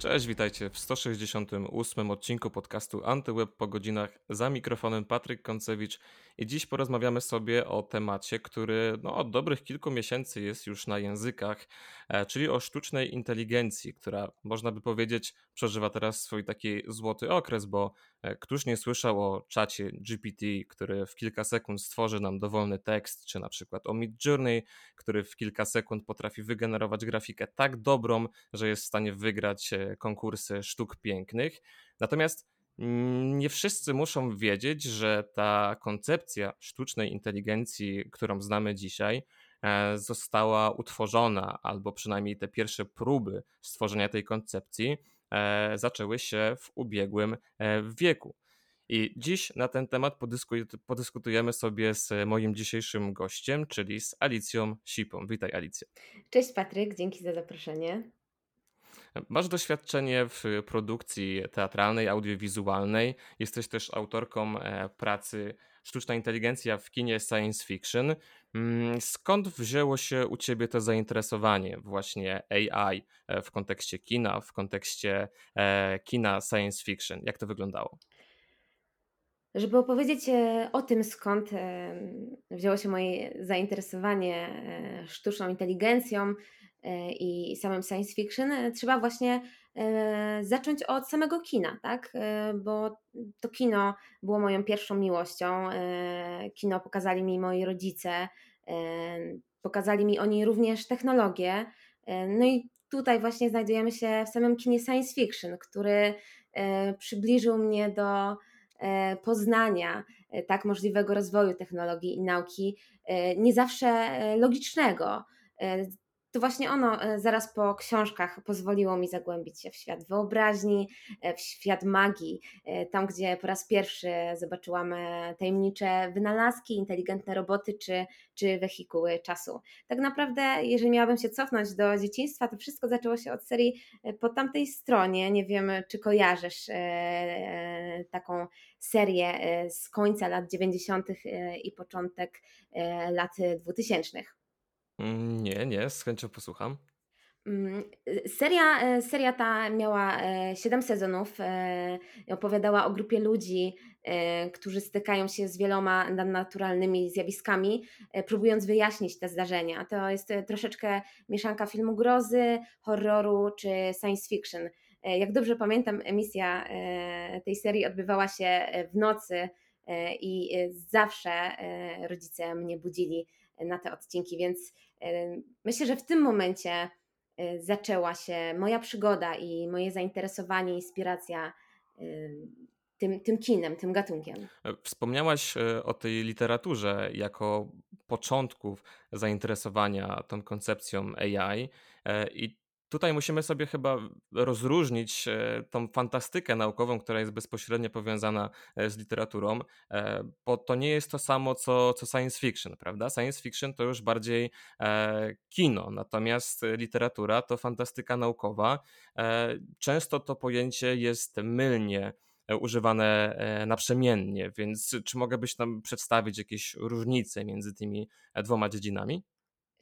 Cześć, witajcie w 168 odcinku podcastu Antyweb po godzinach. Za mikrofonem Patryk Koncewicz i dziś porozmawiamy sobie o temacie, który no, od dobrych kilku miesięcy jest już na językach, e, czyli o sztucznej inteligencji, która można by powiedzieć przeżywa teraz swój taki złoty okres, bo któż nie słyszał o czacie GPT, który w kilka sekund stworzy nam dowolny tekst, czy na przykład o Midjourney, który w kilka sekund potrafi wygenerować grafikę tak dobrą, że jest w stanie wygrać e, konkursy sztuk pięknych. Natomiast mm, nie wszyscy muszą wiedzieć, że ta koncepcja sztucznej inteligencji, którą znamy dzisiaj, e, została utworzona, albo przynajmniej te pierwsze próby stworzenia tej koncepcji e, zaczęły się w ubiegłym e, wieku. I dziś na ten temat podyskutujemy sobie z moim dzisiejszym gościem, czyli z Alicją Sipą. Witaj, Alicja. Cześć Patryk, dzięki za zaproszenie. Masz doświadczenie w produkcji teatralnej, audiowizualnej. Jesteś też autorką e, pracy Sztuczna inteligencja w kinie science fiction. Mm, skąd wzięło się u ciebie to zainteresowanie właśnie AI e, w kontekście kina, w kontekście e, kina science fiction? Jak to wyglądało? Żeby opowiedzieć o tym, skąd wzięło się moje zainteresowanie sztuczną inteligencją, E, i samym science fiction, e, trzeba właśnie e, zacząć od samego kina, tak? Bo to kino było moją pierwszą miłością. Kino pokazali mi moi rodzice, pokazali mi oni również technologię. No i tutaj właśnie znajdujemy się w samym kinie science fiction, który przybliżył mnie do poznania tak możliwego rozwoju technologii i nauki, nie zawsze logicznego to właśnie ono e, zaraz po książkach pozwoliło mi zagłębić się w świat wyobraźni, e, w świat magii, e, tam gdzie po raz pierwszy zobaczyłam tajemnicze wynalazki, inteligentne roboty czy, czy wehikuły czasu. Tak naprawdę, jeżeli miałabym się cofnąć do dzieciństwa, to wszystko zaczęło się od serii po tamtej stronie. Nie wiem, czy kojarzysz taką serię z końca lat 90. i początek lat 2000. Mm, nie, nie, z chęcią posłucham. Mm, y, seria, y, seria ta miała 7 e, sezonów. Opowiadała o grupie ludzi, którzy stykają się z wieloma nadnaturalnymi zjawiskami, próbując wyjaśnić te zdarzenia. To jest troszeczkę mieszanka filmu grozy, horroru czy science fiction. Jak dobrze pamiętam, emisja tej serii odbywała się w nocy i zawsze rodzice mnie budzili na te odcinki, więc myślę, że w tym momencie y, zaczęła się moja przygoda i moje zainteresowanie, inspiracja tym, tym kinem, tym gatunkiem. E, wspomniałaś e, o tej literaturze jako początków zainteresowania tą koncepcją AI e, i Tutaj musimy sobie chyba rozróżnić e, tą fantastykę naukową, która jest bezpośrednio powiązana e, z literaturą, e, bo to nie jest to samo co, co science fiction, prawda? Science fiction to już bardziej kino, natomiast literatura to fantastyka naukowa. Często to pojęcie jest mylnie używane naprzemiennie, więc czy mogłabyś nam przedstawić jakieś różnice między tymi dwoma dziedzinami?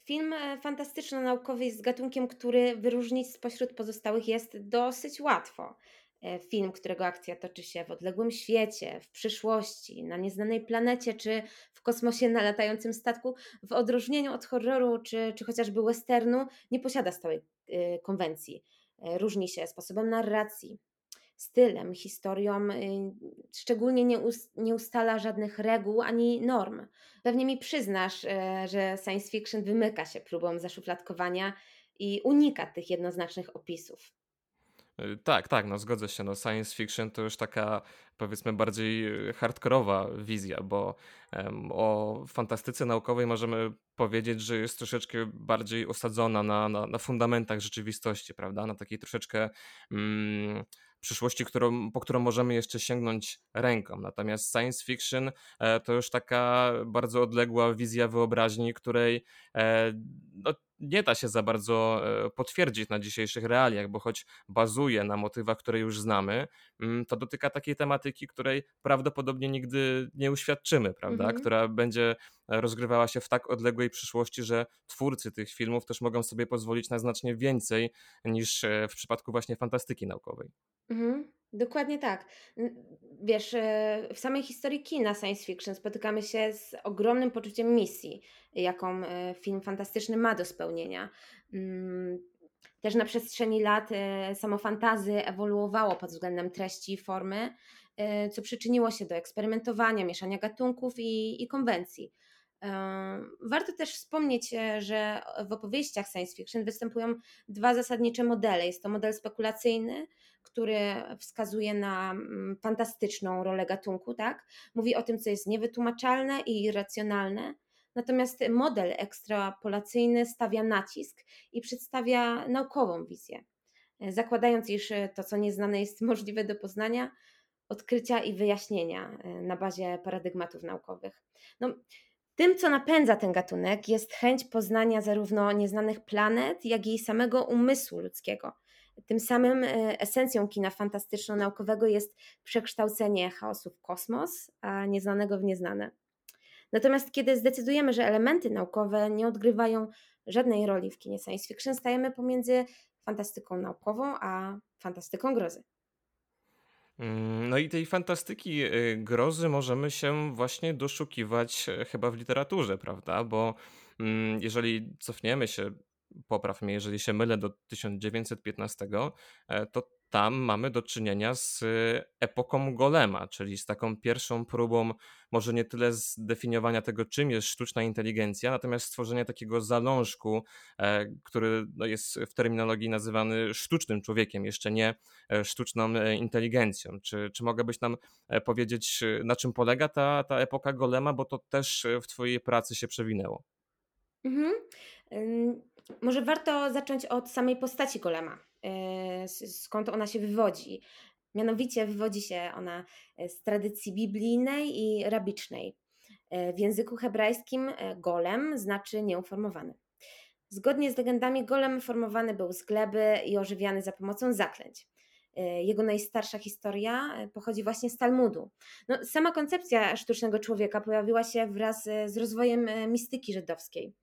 Film e, fantastyczno-naukowy jest gatunkiem, który wyróżnić spośród pozostałych jest dosyć łatwo. E, film, którego akcja toczy się w odległym świecie, w przyszłości, na nieznanej planecie czy w kosmosie na latającym statku, w odróżnieniu od horroru czy, czy chociażby westernu, nie posiada stałej e, konwencji. Różni się sposobem narracji, stylem, historią, y, szczególnie nie, nie ustala żadnych reguł ani norm. Pewnie mi przyznasz, e, że science fiction wymyka się próbą zaszufladkowania i unika tych jednoznacznych opisów. E, tak, tak, no zgodzę się. No, science fiction to już taka powiedzmy bardziej e, hardkorowa wizja, bo um, o fantastyce naukowej możemy powiedzieć, że jest troszeczkę bardziej osadzona na, na, na fundamentach rzeczywistości, prawda? Na takiej troszeczkę. Mm, przyszłości, którą, po którą możemy jeszcze sięgnąć ręką. Natomiast science fiction e, to już taka bardzo odległa wizja wyobraźni, której e, no, nie da się za bardzo e, potwierdzić na dzisiejszych realiach, bo choć bazuje na motywach, które już znamy, mm, to dotyka takiej tematyki, której prawdopodobnie nigdy nie uświadczymy, prawda? Mhm. Która będzie rozgrywała się w tak odległej przyszłości, że twórcy tych filmów też mogą sobie pozwolić na znacznie więcej niż w przypadku właśnie fantastyki naukowej. Mhm, dokładnie tak. Wiesz, e, w samej historii kina science fiction spotykamy się z ogromnym poczuciem misji, jaką e, film fantastyczny ma do spełnienia. Mm, też na przestrzeni lat e, samo fantazy ewoluowało pod względem treści i formy, co przyczyniło się do eksperymentowania, mieszania gatunków i, i konwencji. Warto też wspomnieć, że w opowieściach science fiction występują dwa zasadnicze modele. Jest to model spekulacyjny, który wskazuje na mm, fantastyczną rolę gatunku, tak? Mówi o tym, co jest niewytłumaczalne i irracjonalne. Natomiast model ekstrapolacyjny stawia nacisk i przedstawia naukową wizję, zakładając, iż to, co nieznane, jest możliwe do poznania, odkrycia i wyjaśnienia e, na bazie paradygmatów naukowych. No, tym, co napędza ten gatunek, jest chęć poznania zarówno nieznanych planet, jak i samego umysłu ludzkiego. Tym samym e, esencją kina fantastyczno-naukowego jest przekształcenie chaosu w kosmos, a nieznanego w nieznane. Natomiast kiedy zdecydujemy, że elementy naukowe nie odgrywają żadnej roli w kinie science fiction, stajemy pomiędzy fantastyką naukową a fantastyką grozy. Mm, no i tej fantastyki y, grozy możemy się właśnie doszukiwać e, chyba w literaturze, prawda? Bo mm, jeżeli cofniemy się popraw mnie, jeżeli się mylę, do 1915, e, to tam mamy do czynienia z epoką Golema, czyli z taką pierwszą próbą, może nie tyle zdefiniowania tego, czym jest sztuczna inteligencja, natomiast stworzenia takiego zalążku, e, który no, jest w terminologii nazywany sztucznym człowiekiem, jeszcze nie e, sztuczną inteligencją. Czy, czy mogłabyś nam powiedzieć, na czym polega ta, ta epoka Golema, bo to też w Twojej pracy się przewinęło? Mhm. Może warto zacząć od samej postaci golema, e, skąd ona się wywodzi. Mianowicie wywodzi się ona e, z tradycji biblijnej i rabicznej. E, w języku hebrajskim golem znaczy nieuformowany. Zgodnie z legendami golem formowany był z gleby i ożywiany za pomocą zaklęć. Jego najstarsza historia pochodzi właśnie z Talmudu. No, sama koncepcja sztucznego człowieka pojawiła się wraz z rozwojem mistyki żydowskiej.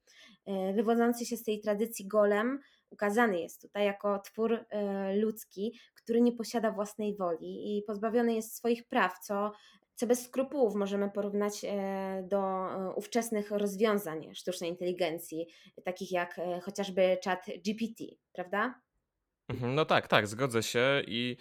E, wywodzący się z tej tradycji golem ukazany jest tutaj jako twór e, ludzki, który nie posiada własnej woli i pozbawiony jest swoich praw, co, co bez skrupułów możemy porównać e, do ówczesnych rozwiązań sztucznej inteligencji, takich jak chociażby chat GPT, prawda? Mhm, no tak, tak, zgodzę się i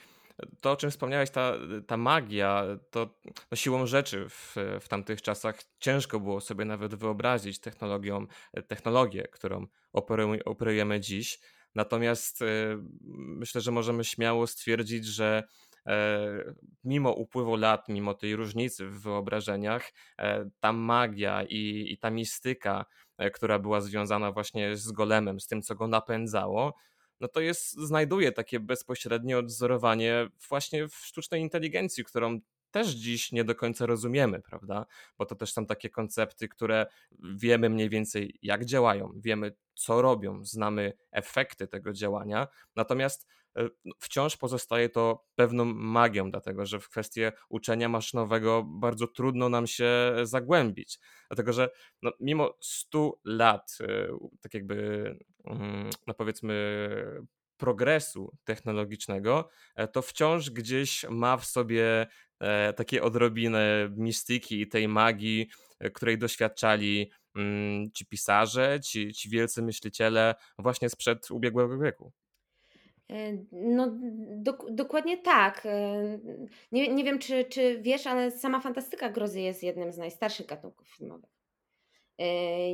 to, o czym wspomniałeś, ta, ta magia, to no siłą rzeczy w, w tamtych czasach ciężko było sobie nawet wyobrazić technologią, technologię, którą operujemy dziś. Natomiast e, myślę, że możemy śmiało stwierdzić, że e, mimo upływu lat, mimo tej różnicy w wyobrażeniach, e, ta magia i, i ta mistyka, która była związana właśnie z golemem, z tym, co go napędzało, no to jest, znajduje takie bezpośrednie odzorowanie właśnie w sztucznej inteligencji, którą też dziś nie do końca rozumiemy, prawda? Bo to też są takie koncepty, które wiemy mniej więcej jak działają, wiemy co robią, znamy efekty tego działania, natomiast wciąż pozostaje to pewną magią, dlatego że w kwestię uczenia maszynowego bardzo trudno nam się zagłębić, dlatego że no, mimo 100 lat, e, tak jakby, mm, no powiedzmy, progresu technologicznego, e, to wciąż gdzieś ma w sobie takie odrobinę mistyki i tej magii, której doświadczali Mm, ci pisarze, ci, ci wielcy myśliciele właśnie sprzed ubiegłego wieku. E, no, dok dokładnie tak. E, nie, nie wiem, czy, czy wiesz, ale sama fantastyka grozy jest jednym z najstarszych gatunków filmowych. E,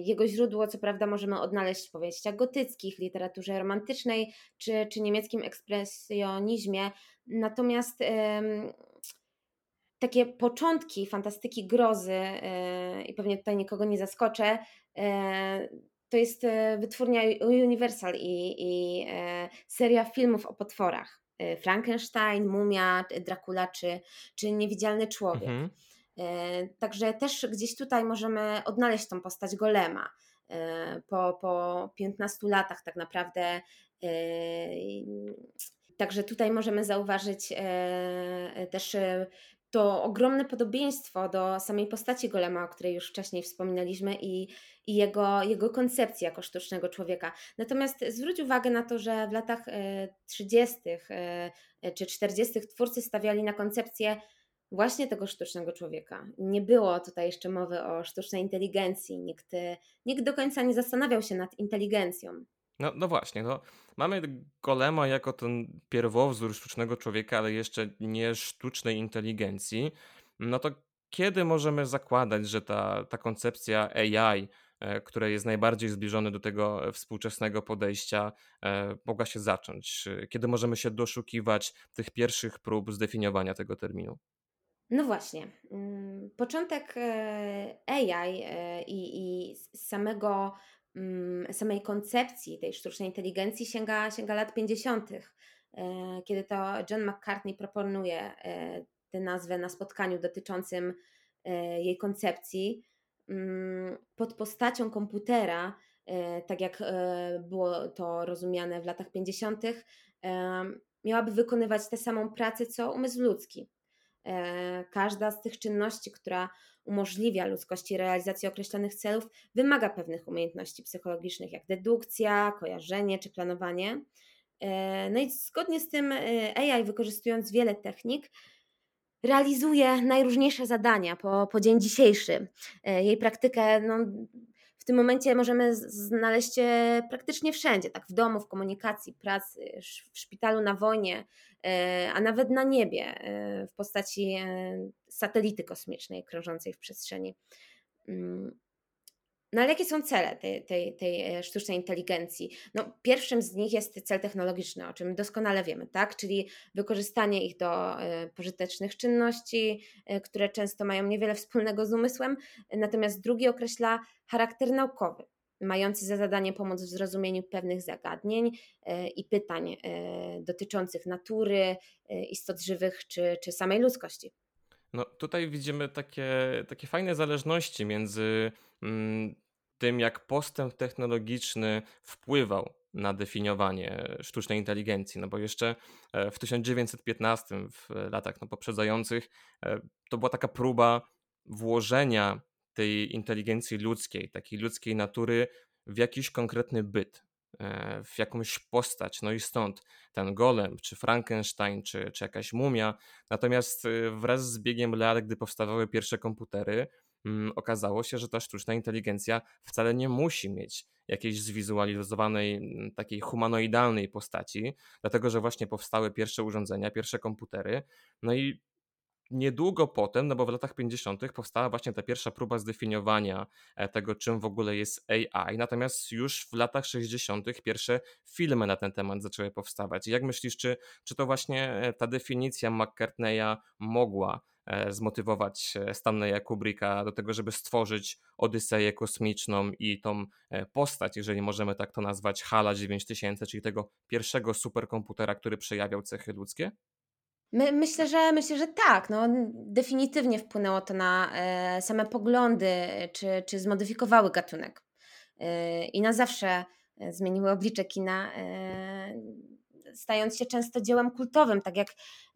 jego źródło, co prawda, możemy odnaleźć w powieściach gotyckich, literaturze romantycznej czy, czy niemieckim ekspresjonizmie. Natomiast takie początki fantastyki grozy, i pewnie tutaj nikogo nie zaskoczę, to jest e, wytwórnia Universal i, i seria filmów o potworach. Frankenstein, Mumia, Dracula czy, czy Niewidzialny Człowiek. Mhm. Także też gdzieś tutaj możemy odnaleźć tą postać Golema. Po, po 15 latach tak naprawdę Także tutaj możemy zauważyć też to ogromne podobieństwo do samej postaci Golema, o której już wcześniej wspominaliśmy, i, i jego, jego koncepcji jako sztucznego człowieka. Natomiast zwróć uwagę na to, że w latach 30. E, e, czy 40. twórcy stawiali na koncepcję właśnie tego sztucznego człowieka. Nie było tutaj jeszcze mowy o sztucznej inteligencji. Nikt, nikt do końca nie zastanawiał się nad inteligencją. No, no właśnie, no, mamy Golema jako ten pierwowzór sztucznego człowieka, ale jeszcze nie sztucznej inteligencji. No to kiedy możemy zakładać, że ta, ta koncepcja AI, e, które jest najbardziej zbliżone do tego współczesnego podejścia, e, mogła się zacząć? Kiedy możemy się doszukiwać tych pierwszych prób zdefiniowania tego terminu? No właśnie. Mm, początek e, AI i, i samego Mm, samej koncepcji tej sztucznej inteligencji sięga, sięga lat 50., e, kiedy to John McCartney proponuje e, tę nazwę na spotkaniu dotyczącym e, jej koncepcji pod postacią komputera, tak jak było to rozumiane w latach 50., miałaby wykonywać tę samą pracę co umysł ludzki. Każda z tych czynności, która umożliwia ludzkości realizację określonych celów, wymaga pewnych umiejętności psychologicznych, jak dedukcja, kojarzenie czy planowanie. E, no i zgodnie z tym e, AI, wykorzystując wiele technik, realizuje najróżniejsze zadania po, po dzień dzisiejszy. E, jej praktykę no, w tym momencie możemy znaleźć praktycznie wszędzie, tak w domu, w komunikacji, pracy, w szpitalu, na wojnie, E, a nawet na niebie e, w postaci satelity kosmicznej krążącej w przestrzeni. No ale jakie są cele tej, tej, tej sztucznej inteligencji? No, pierwszym z nich jest cel technologiczny, o czym doskonale wiemy, tak? czyli wykorzystanie ich do pożytecznych czynności, które często mają niewiele wspólnego z umysłem, natomiast drugi określa charakter naukowy mający za zadanie pomóc w zrozumieniu pewnych zagadnień e, i pytań e, dotyczących natury, e, istot żywych czy, czy samej ludzkości. No tutaj widzimy takie, takie fajne zależności między tym, jak postęp technologiczny wpływał na definiowanie sztucznej inteligencji. No bo jeszcze w 1915, w latach no, poprzedzających, to była taka próba włożenia tej inteligencji ludzkiej, takiej ludzkiej natury w jakiś konkretny byt, e, w jakąś postać. No i stąd ten golem, czy Frankenstein, czy, czy jakaś mumia. Natomiast e, wraz z biegiem lat, gdy powstawały pierwsze komputery, mm, okazało się, że ta sztuczna inteligencja wcale nie musi mieć jakiejś zwizualizowanej, mm, takiej humanoidalnej postaci, dlatego że właśnie powstały pierwsze urządzenia, pierwsze komputery. No i niedługo potem, no bo w latach 50., powstała właśnie ta pierwsza próba zdefiniowania e, tego, czym w ogóle jest AI. Natomiast już w latach 60. pierwsze filmy na ten temat zaczęły powstawać. Jak myślisz, czy, czy to właśnie e, ta definicja McCartneya mogła zmotywować Stanleya Kubricka do tego, żeby stworzyć Odyseję kosmiczną i tą postać, jeżeli możemy tak to nazwać, HALA 9000, czyli tego pierwszego superkomputera, który przejawiał cechy ludzkie? My, myślę, że myślę, że tak. No, definitywnie wpłynęło to na e, same poglądy, czy, czy zmodyfikowały gatunek. E, I na zawsze e, zmieniły oblicze kina, e, stając się często dziełem kultowym, tak jak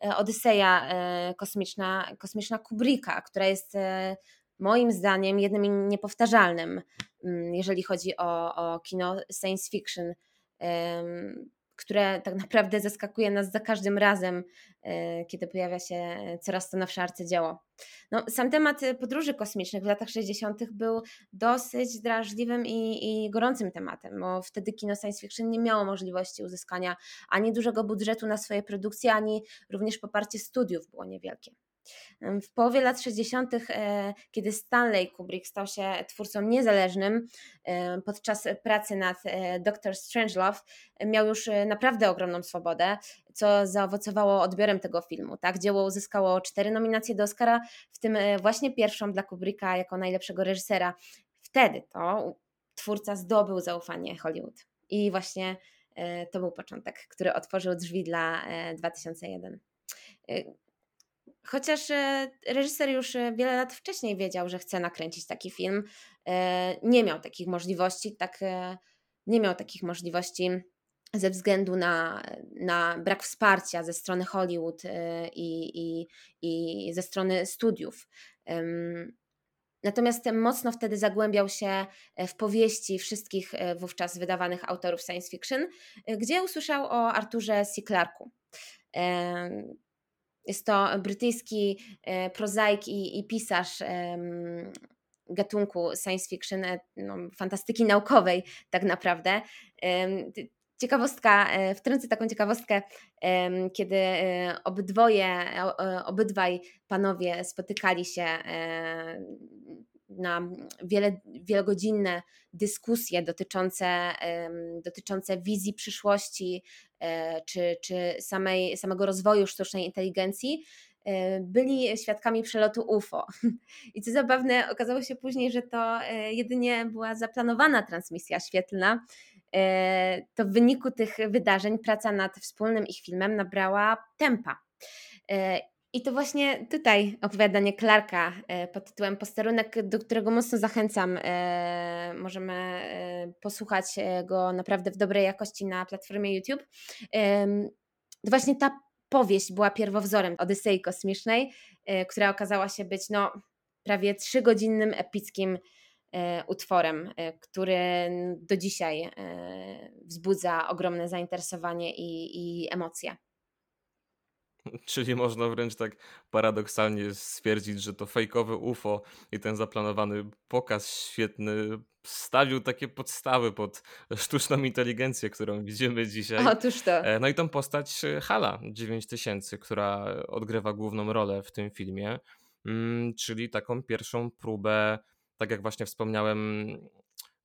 e, Odyseja e, kosmiczna, kosmiczna Kubricka, która jest moim zdaniem jednym niepowtarzalnym, mm, jeżeli chodzi o, o kino science fiction które tak naprawdę zaskakuje nas za każdym razem, e, kiedy pojawia się coraz to nowsze arcydzieło. No, sam temat podróży kosmicznych w latach 60. był dosyć drażliwym i, i gorącym tematem, bo wtedy kino science fiction nie miało możliwości uzyskania ani dużego budżetu na swoje produkcje, ani również poparcie studiów było niewielkie. W połowie lat 60., e, kiedy Stanley Kubrick stał się twórcą niezależnym, e, podczas pracy nad e, Doctor Strangelove miał już naprawdę ogromną swobodę, co zaowocowało odbiorem tego filmu. Tak? Dzieło uzyskało cztery nominacje do Oscara, w tym właśnie pierwszą dla Kubricka jako najlepszego reżysera. Wtedy to twórca zdobył zaufanie Hollywood. I właśnie to był początek, który otworzył drzwi dla 2001. Chociaż e, reżyser już e, wiele lat wcześniej wiedział, że chce nakręcić taki film, e, nie miał takich możliwości, tak nie miał takich możliwości ze względu na, na brak wsparcia ze strony Hollywood i, i, i ze strony studiów. Natomiast mocno wtedy zagłębiał się w powieści wszystkich wówczas wydawanych autorów science fiction, gdzie usłyszał o Arturze C. Clarku. Jest to brytyjski prozaik i, i pisarz gatunku science fiction, e, no, fantastyki naukowej tak naprawdę. Ciekawostka, e, wtrącę taką ciekawostkę, kiedy e, obydwoje, obydwaj panowie spotykali się na wiele, wielogodzinne dyskusje dotyczące, dotyczące wizji przyszłości czy, czy samej, samego rozwoju sztucznej inteligencji, byli świadkami przelotu UFO. I co zabawne, okazało się później, że to jedynie była zaplanowana transmisja świetlna, E, to w wyniku tych wydarzeń praca nad wspólnym ich filmem nabrała tempa. E, I to właśnie tutaj opowiadanie Clarka e, pod tytułem Posterunek, do którego mocno zachęcam. Możemy posłuchać go naprawdę w dobrej jakości na platformie YouTube. To właśnie ta powieść była pierwowzorem Odysei Kosmicznej, która okazała się być no, prawie trzygodzinnym epickim E, utworem, e, który do dzisiaj e, wzbudza ogromne zainteresowanie i, i emocje. Czyli można wręcz tak paradoksalnie stwierdzić, że to fejkowe UFO i ten zaplanowany pokaz świetny stawił takie podstawy pod sztuczną inteligencję, którą widzimy dzisiaj. Otóż to. No i tą postać Hala 9000, która odgrywa główną rolę w tym filmie, mm, czyli taką pierwszą próbę tak jak właśnie wspomniałem,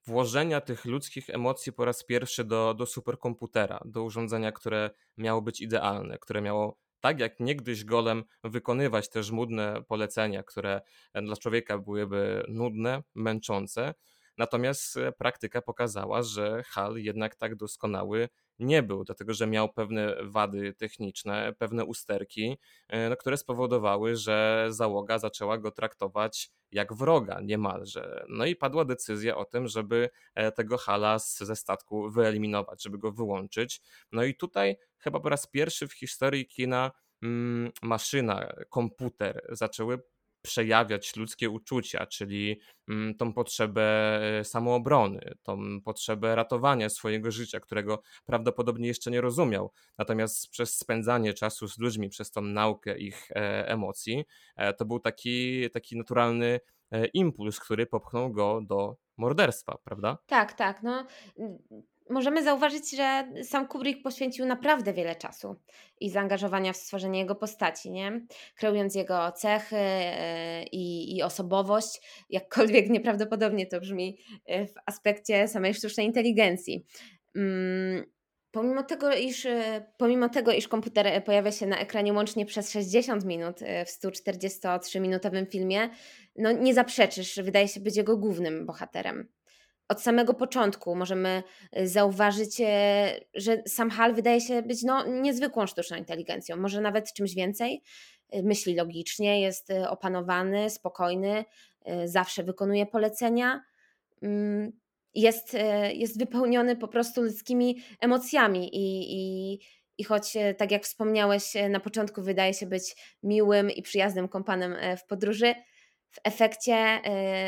włożenia tych ludzkich emocji po raz pierwszy do, do superkomputera, do urządzenia, które miało być idealne, które miało tak jak niegdyś golem wykonywać te żmudne polecenia, które dla człowieka byłyby nudne, męczące. Natomiast e, praktyka pokazała, że HAL jednak tak doskonały nie był, dlatego że miał pewne wady techniczne, pewne usterki, e, no, które spowodowały, że załoga zaczęła go traktować jak wroga niemalże. No i padła decyzja o tym, żeby e, tego hala ze statku wyeliminować, żeby go wyłączyć. No i tutaj chyba po raz pierwszy w historii kina mm, maszyna, komputer zaczęły przejawiać ludzkie uczucia, czyli mm, tą potrzebę e, samoobrony, tą potrzebę ratowania swojego życia, którego prawdopodobnie jeszcze nie rozumiał. Natomiast przez spędzanie czasu z ludźmi, przez tą naukę ich e, emocji, e, to był taki, taki naturalny impuls, który popchnął go do morderstwa, prawda? Tak, tak. No, możemy zauważyć, że sam Kubrick poświęcił naprawdę wiele czasu i zaangażowania w stworzenie jego postaci, nie? kreując jego cechy e, i, i osobowość, jakkolwiek nieprawdopodobnie to brzmi e, w aspekcie samej sztucznej inteligencji. Mm, pomimo tego, iż, e, pomimo tego, iż komputer pojawia się na ekranie łącznie przez 60 minut w 143-minutowym filmie, no nie zaprzeczysz, wydaje się być jego głównym bohaterem od samego początku możemy y, zauważyć, e, że sam Hal wydaje się być no, niezwykłą sztuczną inteligencją, może nawet czymś więcej. Y, myśli logicznie, jest y, opanowany, spokojny, zawsze wykonuje polecenia. Mm, jest, jest wypełniony po prostu ludzkimi emocjami i, i, i choć, tak jak wspomniałeś, na początku wydaje się być miłym i przyjaznym kompanem e, w podróży, w efekcie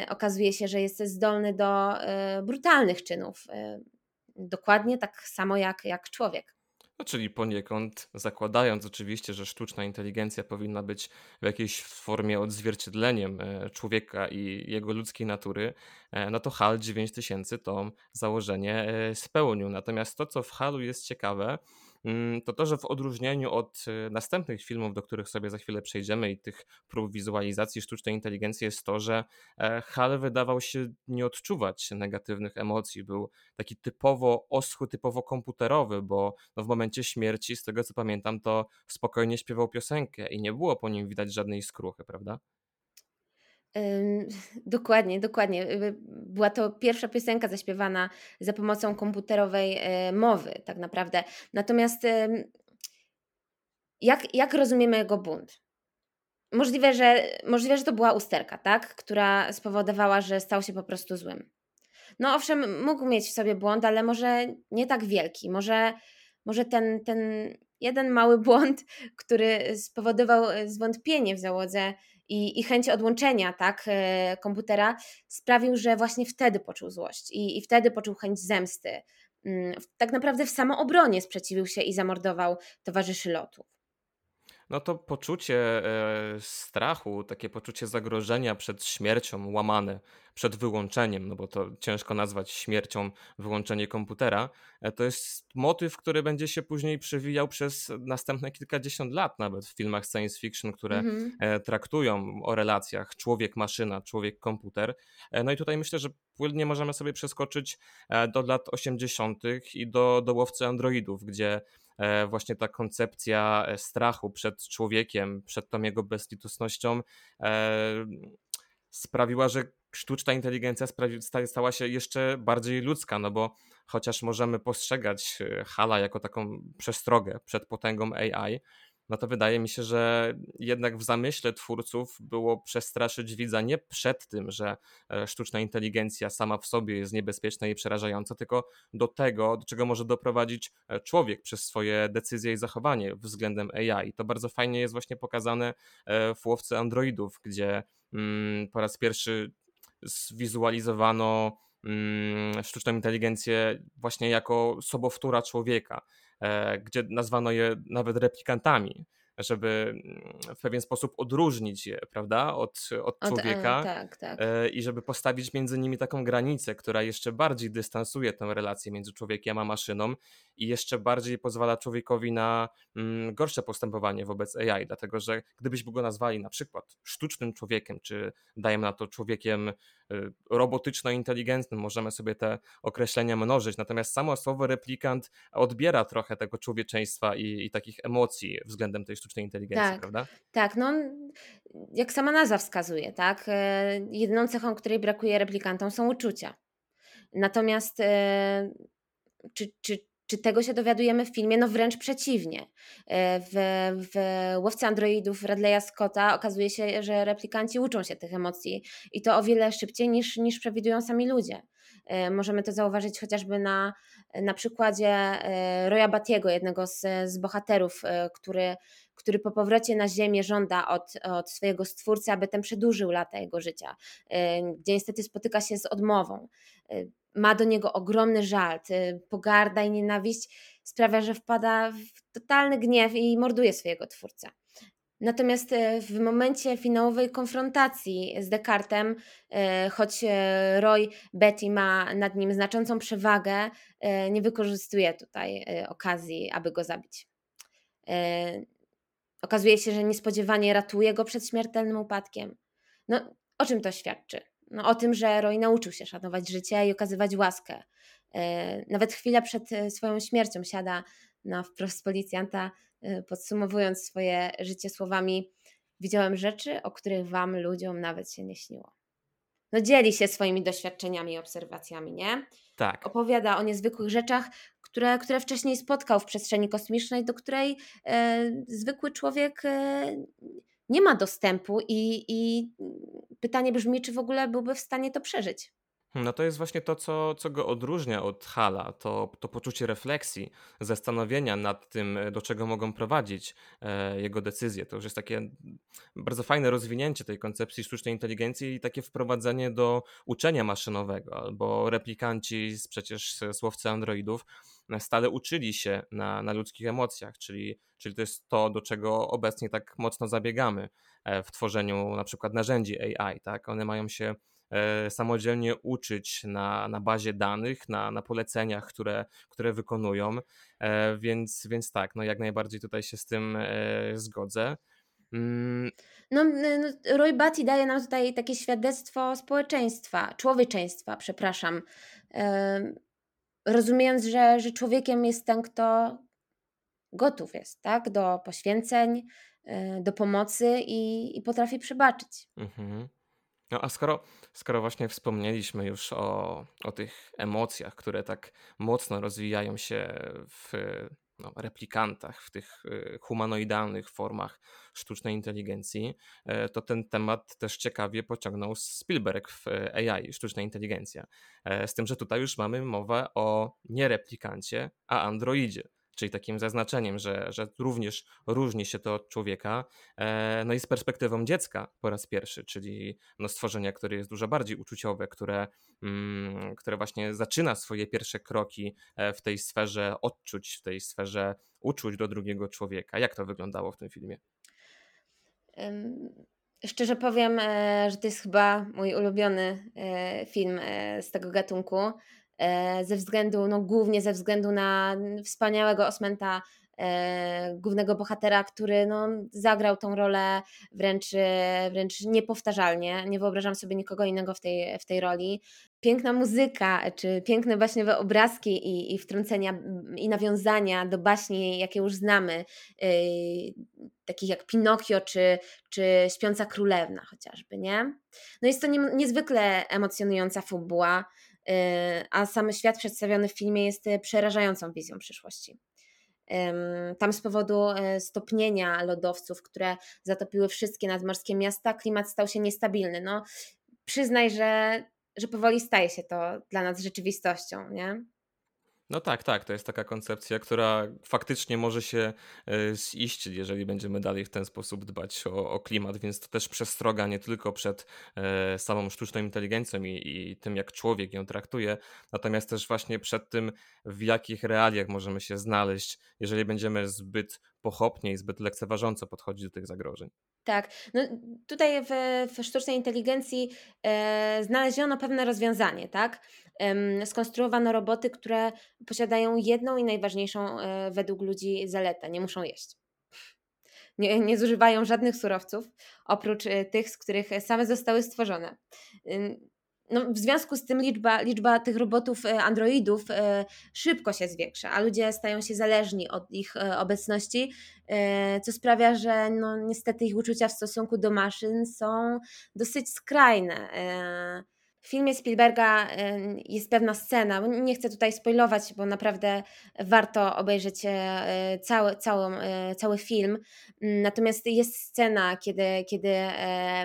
y, okazuje się, że jest zdolny do y, brutalnych czynów. Y, dokładnie tak samo jak, jak człowiek. No, czyli poniekąd zakładając oczywiście, że sztuczna inteligencja powinna być w jakiejś formie odzwierciedleniem e, człowieka i jego ludzkiej natury, e, no to HAL 9000 to założenie e, spełnił. Natomiast to, co w HALu jest ciekawe, to to, że w odróżnieniu od y, następnych filmów, do których sobie za chwilę przejdziemy i tych prób wizualizacji sztucznej inteligencji jest to, że e, Hal wydawał się nie odczuwać negatywnych emocji. Był taki typowo oschły, typowo komputerowy, bo no w momencie śmierci, z tego co pamiętam, to spokojnie śpiewał piosenkę i nie było po nim widać żadnej skruchy, prawda? Dokładnie, dokładnie. Była to pierwsza piosenka zaśpiewana za pomocą komputerowej e, mowy, tak naprawdę. Natomiast jak, jak rozumiemy jego bunt? Możliwe, że, możliwe, że to była usterka, tak? która spowodowała, że stał się po prostu złym. No owszem, mógł mieć w sobie błąd, ale może nie tak wielki. Może, może ten, ten jeden mały błąd, który spowodował e, zwątpienie w załodze i, i chęć odłączenia tak, e, komputera, sprawił, że właśnie wtedy poczuł złość i, i wtedy poczuł chęć zemsty. Mm, tak naprawdę w samoobronie sprzeciwił się i zamordował towarzyszy lotu. No to poczucie e, strachu, takie poczucie zagrożenia przed śmiercią łamane, przed wyłączeniem, no bo to ciężko nazwać śmiercią wyłączenie komputera, e, to jest motyw, który będzie się później przewijał przez następne kilkadziesiąt lat nawet w filmach science fiction, które mhm. e, traktują o relacjach człowiek-maszyna, człowiek-komputer. No i tutaj myślę, że płynnie możemy sobie przeskoczyć do lat 80. i do, do łowcy androidów, gdzie właśnie ta koncepcja e, strachu przed człowiekiem, przed tą jego bezlitosnością e, sprawiła, że sztuczna inteligencja stała się jeszcze bardziej ludzka, no bo chociaż możemy postrzegać Hala jako taką przestrogę przed potęgą AI, no to wydaje mi się, że jednak w zamyśle twórców było przestraszyć widza nie przed tym, że e, sztuczna inteligencja sama w sobie jest niebezpieczna i przerażająca, tylko do tego, do czego może doprowadzić e, człowiek przez swoje decyzje i zachowanie względem AI. To bardzo fajnie jest właśnie pokazane e, w łowce androidów, gdzie mm, po raz pierwszy zwizualizowano mm, sztuczną inteligencję właśnie jako sobowtóra człowieka. E, gdzie nazwano je nawet replikantami, żeby mm, w pewien sposób odróżnić je, prawda, od, od człowieka od, tak, tak. E, i żeby postawić między nimi taką granicę, która jeszcze bardziej dystansuje tę relację między człowiekiem a maszyną i jeszcze bardziej pozwala człowiekowi na mm, gorsze postępowanie wobec AI, dlatego że gdybyśmy go nazwali na przykład sztucznym człowiekiem, czy dajemy na to człowiekiem y, robotyczno-inteligentnym, możemy sobie te określenia mnożyć, natomiast samo słowo replikant odbiera trochę tego człowieczeństwa i, i takich emocji względem tej sztucznej inteligencji, tak, prawda? Tak, no jak sama nazwa wskazuje, tak, e, jedyną cechą, której brakuje replikantom są uczucia. Natomiast e, czy, czy, czy tego się dowiadujemy w filmie? No wręcz przeciwnie. E, w, w Łowcy Androidów Radleya Scotta okazuje się, że replikanci uczą się tych emocji i to o wiele szybciej niż, niż przewidują sami ludzie. Możemy to zauważyć chociażby na, na przykładzie Roya Batiego, jednego z, z bohaterów, który, który po powrocie na Ziemię żąda od, od swojego stwórcy, aby ten przedłużył lata jego życia, gdzie niestety spotyka się z odmową ma do niego ogromny żal, pogarda i nienawiść sprawia, że wpada w totalny gniew i morduje swojego twórcę. Natomiast w momencie finałowej konfrontacji z Descartem, choć Roy Betty ma nad nim znaczącą przewagę, nie wykorzystuje tutaj okazji, aby go zabić. Okazuje się, że niespodziewanie ratuje go przed śmiertelnym upadkiem. No, o czym to świadczy? no, o tym, że Roy nauczył się szanować życie i okazywać łaskę. E, nawet chwila przed e, swoją śmiercią siada na wprost policjanta, e, podsumowując swoje życie słowami: Widziałem rzeczy, o których wam, ludziom, nawet się nie śniło. No, dzieli się swoimi doświadczeniami i obserwacjami, nie? Tak. Opowiada o niezwykłych rzeczach, które, które wcześniej spotkał w przestrzeni kosmicznej, do której e, zwykły człowiek e, nie ma dostępu i, i pytanie brzmi, czy w ogóle byłby w stanie to przeżyć. No to jest właśnie to, co, co go odróżnia od Hala, to, to poczucie refleksji, zastanowienia nad tym, do czego mogą prowadzić e, jego decyzje. To już jest takie bardzo fajne rozwinięcie tej koncepcji sztucznej inteligencji i takie wprowadzenie do uczenia maszynowego, albo replikanci z przecież słowcy androidów stale uczyli się na, na ludzkich emocjach, czyli, czyli to jest to, do czego obecnie tak mocno zabiegamy e, w tworzeniu na przykład narzędzi AI. Tak? One mają się e, samodzielnie uczyć na, na bazie danych, na, na poleceniach, które, które wykonują, e, więc, więc tak, no jak najbardziej tutaj się z tym zgodzę. Mm. No, no, Roy Batty daje nam tutaj takie świadectwo społeczeństwa, człowieczeństwa, przepraszam rozumiejąc, że, że człowiekiem jest ten, kto gotów jest tak? do poświęceń, do pomocy i, i potrafi przebaczyć. Mhm. No a skoro, skoro właśnie wspomnieliśmy już o, o tych emocjach, które tak mocno rozwijają się w no, replikantach, w tych y, humanoidalnych formach sztucznej inteligencji, e, to ten temat też ciekawie pociągnął Spielberg w AI, sztuczna inteligencja. E, z tym, że tutaj już mamy mowę o nie replikancie, a androidzie czyli takim zaznaczeniem, że, że również różni się to od człowieka, e, no i z perspektywą dziecka po raz pierwszy, czyli no stworzenia, które jest dużo bardziej uczuciowe, które, mm, które właśnie zaczyna swoje pierwsze kroki e, w tej sferze odczuć, w tej sferze uczuć do drugiego człowieka. Jak to wyglądało w tym filmie? Szczerze powiem, e, że to jest chyba mój ulubiony film z tego gatunku. E, ze względu, no głównie ze względu na wspaniałego Osmenta, e, głównego bohatera, który no, zagrał tą rolę wręcz, wręcz niepowtarzalnie. Nie wyobrażam sobie nikogo innego w tej, w tej roli. Piękna muzyka, czy piękne baśniowe obrazki i, i wtrącenia i nawiązania do baśni, jakie już znamy, yy, takich jak Pinokio czy, czy Śpiąca Królewna chociażby, nie? No jest to nie, niezwykle emocjonująca fabuła. Y, a sam świat przedstawiony w filmie jest y, przerażającą wizją przyszłości. Tam z powodu y, stopnienia lodowców, które zatopiły wszystkie nadmorskie miasta, klimat stał się niestabilny. No, przyznaj, że, że powoli staje się to dla nas rzeczywistością, nie? No tak, tak. To jest taka koncepcja, która faktycznie może się e, ziść, jeżeli będziemy dalej w ten sposób dbać o, o klimat, więc to też przestroga nie tylko przed e, samą sztuczną inteligencją i, i tym, jak człowiek ją traktuje, natomiast też właśnie przed tym, w jakich realiach możemy się znaleźć, jeżeli będziemy zbyt pochopnie i zbyt lekceważąco podchodzić do tych zagrożeń. Tak, no tutaj w, w sztucznej inteligencji e, znaleziono pewne rozwiązanie, tak? Skonstruowano roboty, które posiadają jedną i najważniejszą e, według ludzi zaletę, nie muszą jeść. Nie, nie zużywają żadnych surowców, oprócz e, tych, z których same zostały stworzone no, w związku z tym liczba, liczba tych robotów, e, androidów szybko się zwiększa, a ludzie stają się zależni od ich obecności, co sprawia, że no, niestety ich uczucia w stosunku do maszyn są dosyć skrajne. W filmie Spielberga jest pewna scena, nie chcę tutaj spoilować, bo naprawdę warto obejrzeć cały, cały, cały film. Natomiast jest scena, kiedy, kiedy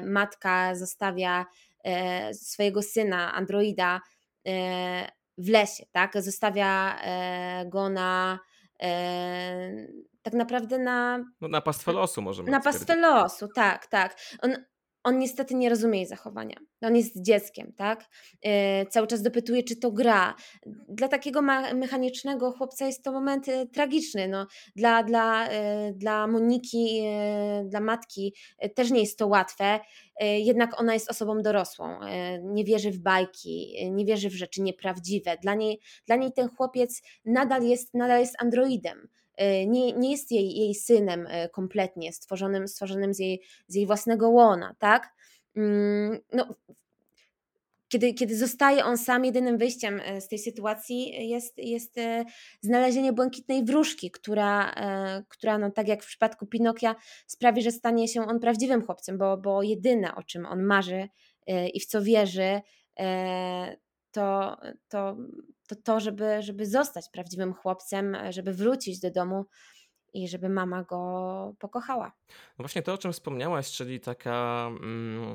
matka zostawia E, swojego syna, androida, e, w lesie, tak? Zostawia e, go na tak naprawdę na. No na pastwę losu możemy Na pastwę losu, tak, tak. On, on niestety nie rozumie jej zachowania. On jest dzieckiem, tak? Yy, cały czas dopytuje, czy to gra. Dla takiego mechanicznego chłopca jest to moment yy, tragiczny. No, dla, dla, yy, dla Moniki, dla matki też nie jest to łatwe, jednak ona jest osobą dorosłą. Nie wierzy w bajki, nie wierzy w rzeczy nieprawdziwe. Dla niej, dla niej ten chłopiec nadal jest, nadal jest androidem E, nie, nie jest jej, jej synem e, kompletnie, stworzonym, stworzonym z, jej, z jej własnego łona, tak? Mm, no, kiedy, kiedy zostaje on sam, jedynym wyjściem e, z tej sytuacji jest, jest znalezienie błękitnej wróżki, która, która no, tak jak w przypadku Pinokia, sprawi, że stanie się on prawdziwym chłopcem, bo, bo jedyne, o czym on marzy i w co wierzy, to, to, to, to żeby, żeby zostać prawdziwym chłopcem, żeby wrócić do domu i żeby mama go pokochała. No właśnie to, o czym wspomniałaś, czyli taka mm,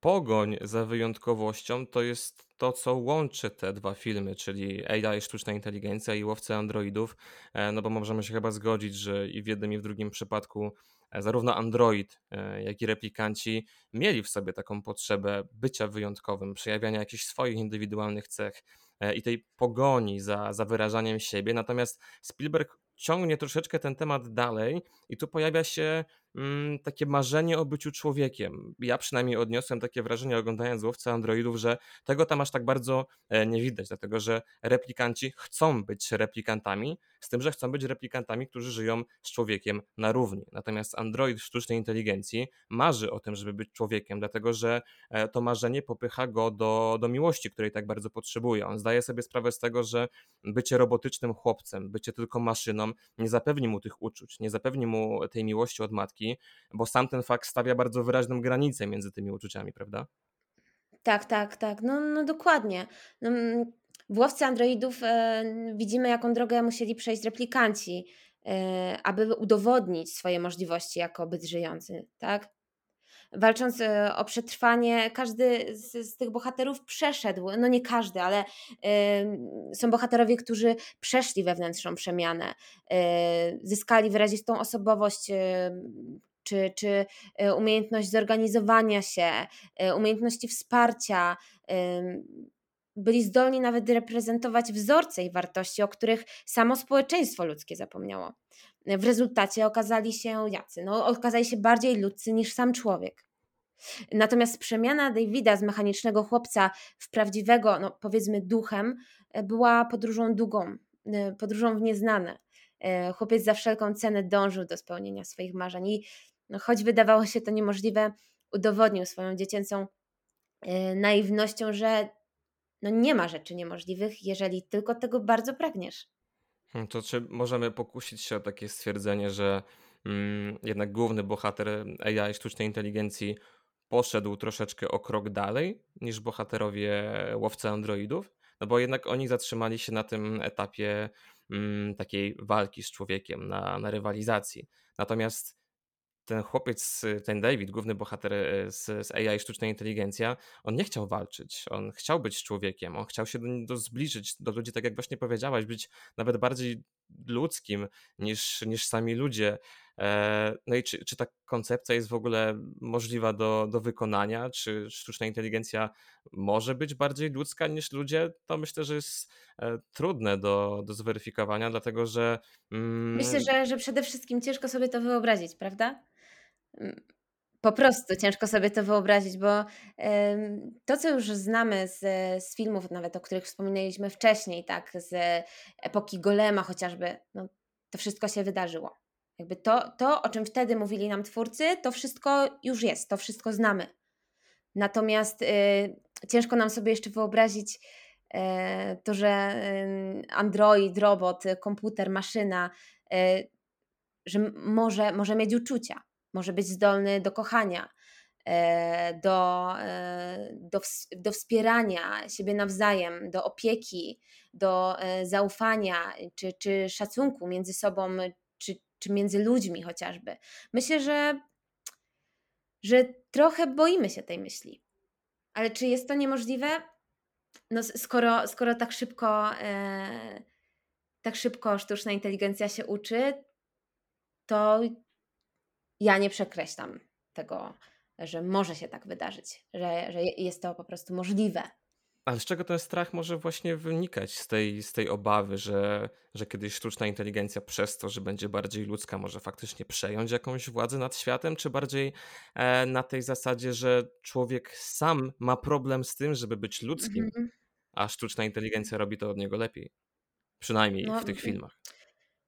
pogoń za wyjątkowością, to jest to, co łączy te dwa filmy, czyli AI, sztuczna inteligencja i łowcy androidów, e, no bo możemy się chyba zgodzić, że i w jednym i w drugim przypadku zarówno Android, e, jak i replikanci mieli w sobie taką potrzebę bycia wyjątkowym, przejawiania jakichś swoich indywidualnych cech e, i tej pogoni za, za wyrażaniem siebie. Natomiast Spielberg ciągnie troszeczkę ten temat dalej i tu pojawia się mm, takie marzenie o byciu człowiekiem. Ja przynajmniej odniosłem takie wrażenie oglądając Łowcę Androidów, że tego tam aż tak bardzo e, nie widać, dlatego że replikanci chcą być replikantami, z tym, że chcą być replikantami, którzy żyją z człowiekiem na równi. Natomiast Android sztucznej inteligencji marzy o tym, żeby być człowiekiem, dlatego że e, to marzenie popycha go do, do miłości, której tak bardzo potrzebuje. On zdaje sobie sprawę z tego, że bycie robotycznym chłopcem, bycie tylko maszyną nie zapewni mu tych uczuć, nie zapewni mu tej miłości od matki, bo sam ten fakt stawia bardzo wyraźną granicę między tymi uczuciami, prawda? Tak, tak, tak. No, no dokładnie. No, w łowcy androidów e, widzimy, jaką drogę musieli przejść replikanci. e, aby udowodnić swoje możliwości jako byt żyjący, tak? Walcząc e, o przetrwanie, każdy z, z tych bohaterów przeszedł, no nie każdy, ale y, są bohaterowie, którzy przeszli wewnętrzną przemianę, y, zyskali wyrazistą osobowość, y, czy, czy umiejętność zorganizowania się, umiejętności wsparcia byli zdolni nawet reprezentować wzorce i wartości, o których samo społeczeństwo ludzkie zapomniało. W rezultacie okazali się jacy? No, okazali się bardziej ludzcy niż sam człowiek. Natomiast przemiana Davida z mechanicznego chłopca w prawdziwego, no powiedzmy, duchem, była podróżą długą, e, podróżą w nieznane. E, chłopiec za wszelką cenę dążył do spełnienia swoich marzeń i no, choć wydawało się to niemożliwe, udowodnił swoją dziecięcą e, naiwnością, że no nie ma rzeczy niemożliwych, jeżeli tylko tego bardzo pragniesz. Hmm, to czy możemy pokusić się o takie stwierdzenie, że mm, jednak główny bohater AI, sztucznej inteligencji, poszedł troszeczkę o krok dalej niż bohaterowie łowcy androidów? No bo jednak oni zatrzymali się na tym etapie mm, takiej walki z człowiekiem, na, na rywalizacji. Natomiast ten chłopiec, ten David, główny bohater e, z, z AI, sztucznej inteligencja, on nie chciał walczyć, on chciał być człowiekiem, on chciał się do, do zbliżyć do ludzi, tak jak właśnie powiedziałaś, być nawet bardziej ludzkim niż, niż sami ludzie. E, no i czy, czy ta koncepcja jest w ogóle możliwa do, do wykonania? Czy sztuczna inteligencja może być bardziej ludzka niż ludzie? To myślę, że jest e, trudne do, do zweryfikowania, dlatego że. Mm... Myślę, że, że przede wszystkim ciężko sobie to wyobrazić, prawda? Mm, po prostu ciężko sobie to wyobrazić, bo to, co już znamy z, z filmów, nawet o których wspominaliśmy wcześniej, tak, z epoki Golema chociażby, no, to wszystko się wydarzyło. Jakby to, to, o czym wtedy mówili nam twórcy, to wszystko już jest, to wszystko znamy. Natomiast y, ciężko nam sobie jeszcze wyobrazić y, to, że y, android, robot, komputer, maszyna, y, że może, może mieć uczucia może być zdolny do kochania, e, do, e, do, do wspierania siebie nawzajem, do opieki, do e, zaufania czy, czy szacunku między sobą, czy, czy między ludźmi chociażby. Myślę, że, że trochę boimy się tej myśli. Ale czy jest to niemożliwe? No, skoro, skoro tak szybko, e, tak szybko sztuczna inteligencja się uczy, to ja nie przekreślam tego, że może się tak wydarzyć, że, że jest to po prostu możliwe. Ale z czego ten strach może właśnie wynikać? Z tej, z tej obawy, że, że kiedyś sztuczna inteligencja przez to, że będzie bardziej ludzka, może faktycznie przejąć jakąś władzę nad światem, czy bardziej e, na tej zasadzie, że człowiek sam ma problem z tym, żeby być ludzkim, mm -hmm. a sztuczna inteligencja robi to od niego lepiej? Przynajmniej no, w tych filmach.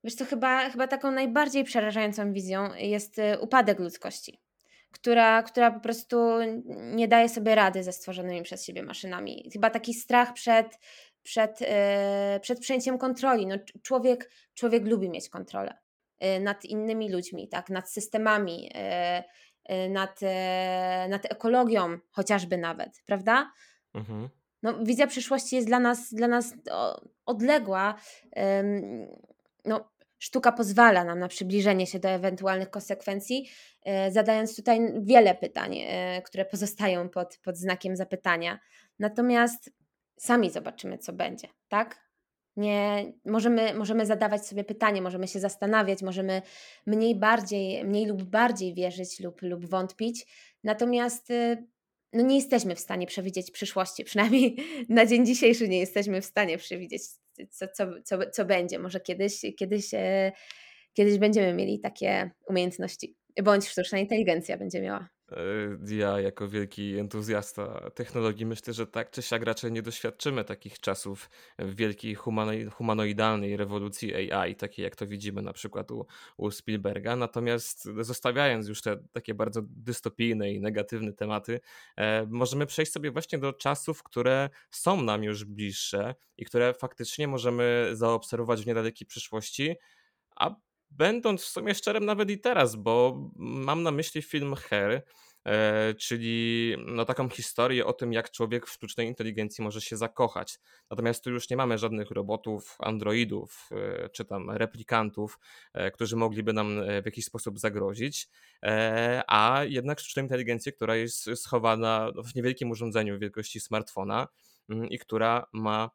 Wiesz co, chyba, chyba taką najbardziej przerażającą wizją jest y, upadek ludzkości, która, która po prostu nie daje sobie rady ze stworzonymi przez siebie maszynami. Chyba taki strach przed, przed, yy, przed przejęciem kontroli. No, człowiek, człowiek lubi mieć kontrolę yy, nad innymi ludźmi, tak, nad systemami, nad, nad ekologią chociażby nawet, prawda? Mhm. No, wizja przyszłości jest dla nas, dla nas odległa. No, sztuka pozwala nam na przybliżenie się do ewentualnych konsekwencji, e, zadając tutaj wiele pytań, e, które pozostają pod, pod znakiem zapytania. Natomiast sami zobaczymy, co będzie, tak? Nie, możemy, możemy zadawać sobie pytanie, możemy się zastanawiać, możemy mniej, bardziej, mniej lub bardziej wierzyć lub, lub wątpić. Natomiast e, no nie jesteśmy w stanie przewidzieć przyszłości, przynajmniej na dzień dzisiejszy nie jesteśmy w stanie przewidzieć co, co, co, co będzie. Może kiedyś, kiedyś, e, kiedyś będziemy mieli takie umiejętności, bądź sztuczna inteligencja będzie miała. E, ja, jako wielki entuzjasta technologii, myślę, że tak czy siak raczej nie doświadczymy takich czasów wielkiej humanoidalnej rewolucji AI, takiej jak to widzimy na przykład u, u Spielberga. Natomiast zostawiając już te takie bardzo dystopijne i negatywne tematy, e, możemy przejść sobie właśnie do czasów, które są nam już bliższe i które faktycznie możemy zaobserwować w niedalekiej przyszłości, a będąc w sumie szczerym nawet i teraz, bo mam na myśli film Her, e, czyli no, taką historię o tym, jak człowiek w sztucznej inteligencji może się zakochać. Natomiast tu już nie mamy żadnych robotów, androidów e, czy tam replikantów, e, którzy mogliby nam w jakiś sposób zagrozić, a jednak sztuczną inteligencję, która jest schowana w niewielkim urządzeniu wielkości smartfona mm, i która ma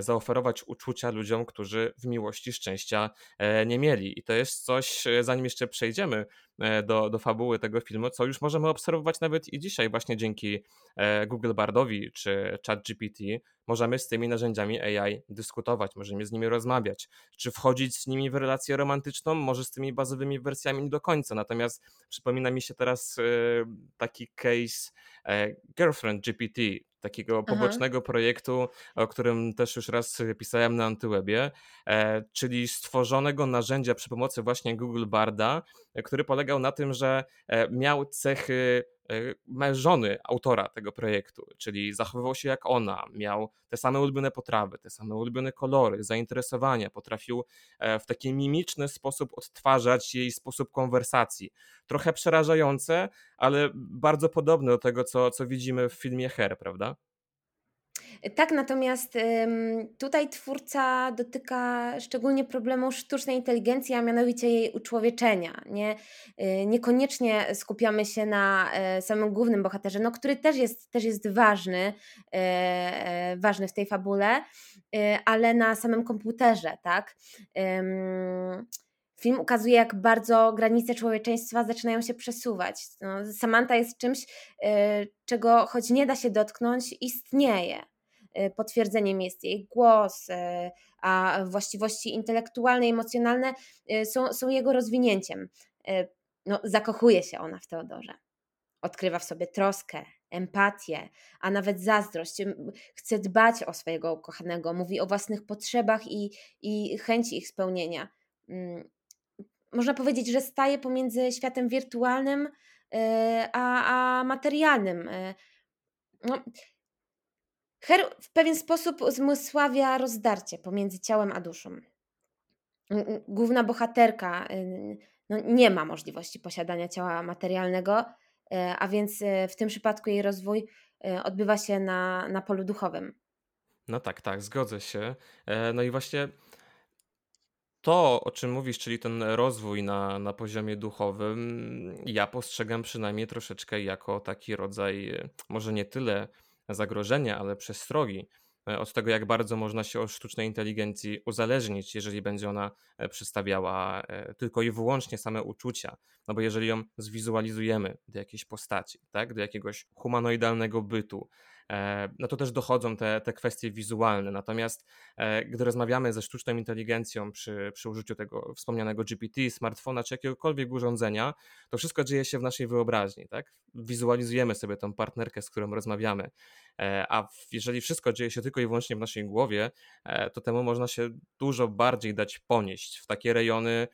zaoferować uczucia ludziom, którzy w miłości szczęścia e, nie mieli. I to jest coś, e, zanim jeszcze przejdziemy do, do fabuły tego filmu, co już możemy obserwować nawet i dzisiaj, właśnie dzięki Google Bardowi czy ChatGPT, możemy z tymi narzędziami AI dyskutować, możemy z nimi rozmawiać. Czy wchodzić z nimi w relację romantyczną? Może z tymi bazowymi wersjami nie do końca. Natomiast przypomina mi się teraz taki case Girlfriend GPT, takiego pobocznego Aha. projektu, o którym też już raz pisałem na Antywebie, e, czyli stworzonego narzędzia przy pomocy właśnie Google Barda, e, który polegał na tym, że e, miał cechy żony autora tego projektu, czyli zachowywał się jak ona, miał te same ulubione potrawy, te same ulubione kolory, zainteresowania, potrafił w taki mimiczny sposób odtwarzać jej sposób konwersacji. Trochę przerażające, ale bardzo podobne do tego, co, co widzimy w filmie Her, prawda? Tak, natomiast tutaj twórca dotyka szczególnie problemu sztucznej inteligencji, a mianowicie jej uczłowieczenia. Nie? Y, niekoniecznie skupiamy się na e, samym głównym bohaterze, no, który też jest, też jest ważny, e, e, ważny w tej fabule, ale na samym komputerze. Tak? Film ukazuje, jak bardzo granice człowieczeństwa zaczynają się przesuwać. No, Samantha jest czymś, czego choć nie da się dotknąć, istnieje. Y, potwierdzeniem jest jej głos, y, a właściwości intelektualne emocjonalne y, są, są jego rozwinięciem. No, zakochuje się ona w Teodorze. Odkrywa w sobie troskę, empatię, a nawet zazdrość. Chce dbać o swojego ukochanego, mówi o własnych potrzebach i, i chęci ich spełnienia. Mm, można powiedzieć, że staje pomiędzy światem wirtualnym a, a materialnym. No, Her w pewien sposób uzmysławia rozdarcie pomiędzy ciałem a duszą. Główna bohaterka y, no, nie ma możliwości posiadania ciała materialnego, y, a więc y, w tym przypadku jej rozwój odbywa się na, na polu duchowym. No tak, tak, zgodzę się. E, no i właśnie to, o czym mówisz, czyli ten rozwój na, na poziomie duchowym, ja postrzegam przynajmniej troszeczkę jako taki rodzaj, może nie tyle zagrożenia, ale przestrogi e, od tego, jak bardzo można się od sztucznej inteligencji uzależnić, jeżeli będzie ona e, przedstawiała e, tylko i wyłącznie same uczucia. No bo jeżeli ją zwizualizujemy do jakiejś postaci, tak, do jakiegoś humanoidalnego bytu, no to też dochodzą te, te kwestie wizualne. Natomiast e, gdy rozmawiamy ze sztuczną inteligencją przy, przy użyciu tego wspomnianego GPT, smartfona czy jakiegokolwiek urządzenia, to wszystko dzieje się w naszej wyobraźni. Tak? Wizualizujemy sobie tą partnerkę, z którą rozmawiamy. E, a jeżeli wszystko dzieje się tylko i wyłącznie w naszej głowie, to temu można się dużo bardziej dać ponieść w takie rejony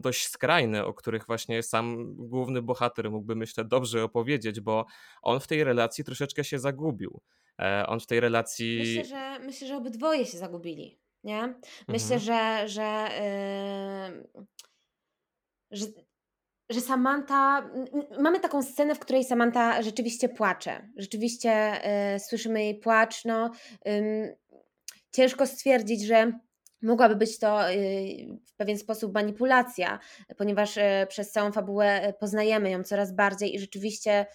dość skrajne, o których właśnie sam główny bohater mógłby, myślę, dobrze opowiedzieć, bo on w tej relacji troszeczkę się zagubił. E, on w tej relacji. Myślę, że, myślę, że obydwoje się zagubili. Nie? Myślę, mhm. że, że, yy, że, że Samantha. Mamy taką scenę, w której Samantha rzeczywiście płacze. Rzeczywiście yy, słyszymy jej płacz. No, yy, ciężko stwierdzić, że Mogłaby być to y, w pewien sposób manipulacja, ponieważ y, przez całą fabułę y, poznajemy ją coraz bardziej i rzeczywiście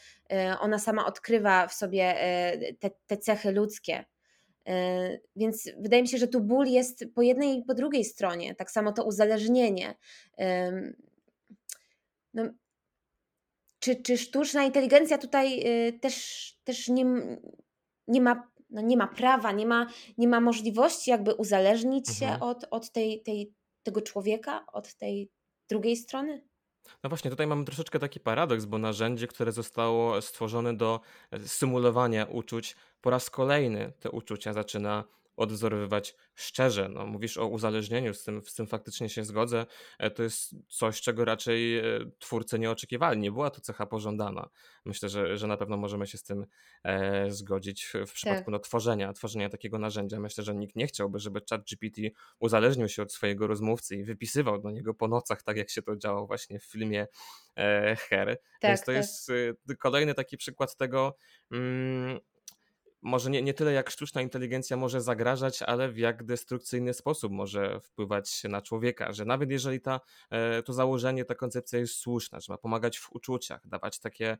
ona sama odkrywa w sobie te, te cechy ludzkie. Więc wydaje mi się, że tu ból jest po jednej i po drugiej stronie, tak samo to uzależnienie. No, czy, czy sztuczna inteligencja tutaj też, też nie, nie ma no nie ma prawa, nie ma, nie ma możliwości jakby uzależnić się mhm. od, od tej, tej, tego człowieka, od tej drugiej strony? No właśnie, tutaj mamy troszeczkę taki paradoks, bo narzędzie, które zostało stworzone do e, symulowania uczuć, po raz kolejny te uczucia zaczyna odwzorowywać szczerze. No, mówisz o uzależnieniu, z tym, z tym faktycznie się zgodzę. E, to jest coś, czego raczej e, twórcy nie oczekiwali. Nie była to cecha pożądana. Myślę, że, że na pewno możemy się z tym e, zgodzić w, przypadku tak. no, tworzenia, tworzenia takiego narzędzia. Myślę, że nikt nie chciałby, żeby ChatGPT uzależnił się od swojego rozmówcy i wypisywał do niego po nocach, tak jak się to działo właśnie w filmie e, Her. Tak, Więc to tak. jest e, kolejny taki przykład tego, mm, może nie, nie tyle jak sztuczna inteligencja może zagrażać, ale w jak destrukcyjny sposób może wpływać na człowieka, że nawet jeżeli ta, e, to założenie, ta koncepcja jest słuszna, że ma pomagać w uczuciach, dawać takie,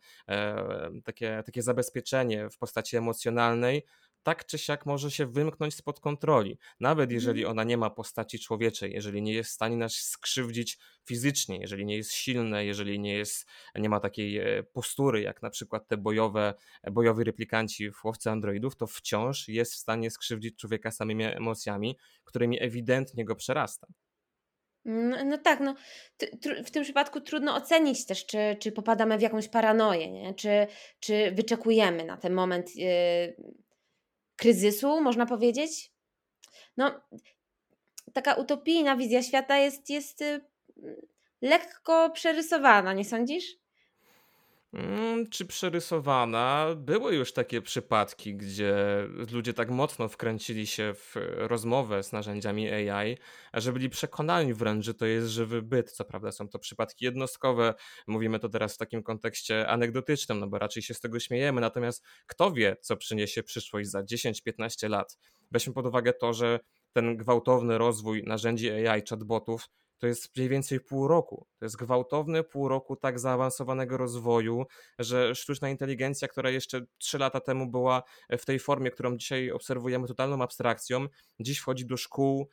takie, takie zabezpieczenie w postaci emocjonalnej, tak czy siak może się wymknąć spod kontroli. Nawet jeżeli mhm. ona nie ma postaci człowieczej, jeżeli nie jest w stanie nas skrzywdzić fizycznie, jeżeli nie jest silne, jeżeli nie, jest, nie ma takiej e, postury, jak na przykład te bojowe, bojowi replikanci w łowce androidów, to wciąż jest w stanie skrzywdzić człowieka samymi emocjami, którymi ewidentnie go przerasta. No, no tak, no, w tym przypadku trudno ocenić też, czy, czy popadamy w jakąś paranoję, nie? Czy, czy wyczekujemy na ten moment yy, kryzysu, można powiedzieć. No, taka utopijna wizja świata jest, jest y, lekko przerysowana, nie sądzisz? Mm, czy przerysowana? Były już takie przypadki, gdzie ludzie tak mocno wkręcili się w rozmowę z narzędziami AI, że byli przekonani wręcz, że to jest żywy byt. Co prawda są to przypadki jednostkowe, mówimy to teraz w takim kontekście anegdotycznym, no bo raczej się z tego śmiejemy, natomiast kto wie, co przyniesie przyszłość za 10-15 lat. Weźmy pod uwagę to, że ten gwałtowny rozwój narzędzi AI, chatbotów to jest mniej więcej pół roku. To jest gwałtowne pół roku tak zaawansowanego rozwoju, że sztuczna inteligencja, która jeszcze trzy lata temu była w tej formie, którą dzisiaj obserwujemy totalną abstrakcją, dziś wchodzi do szkół,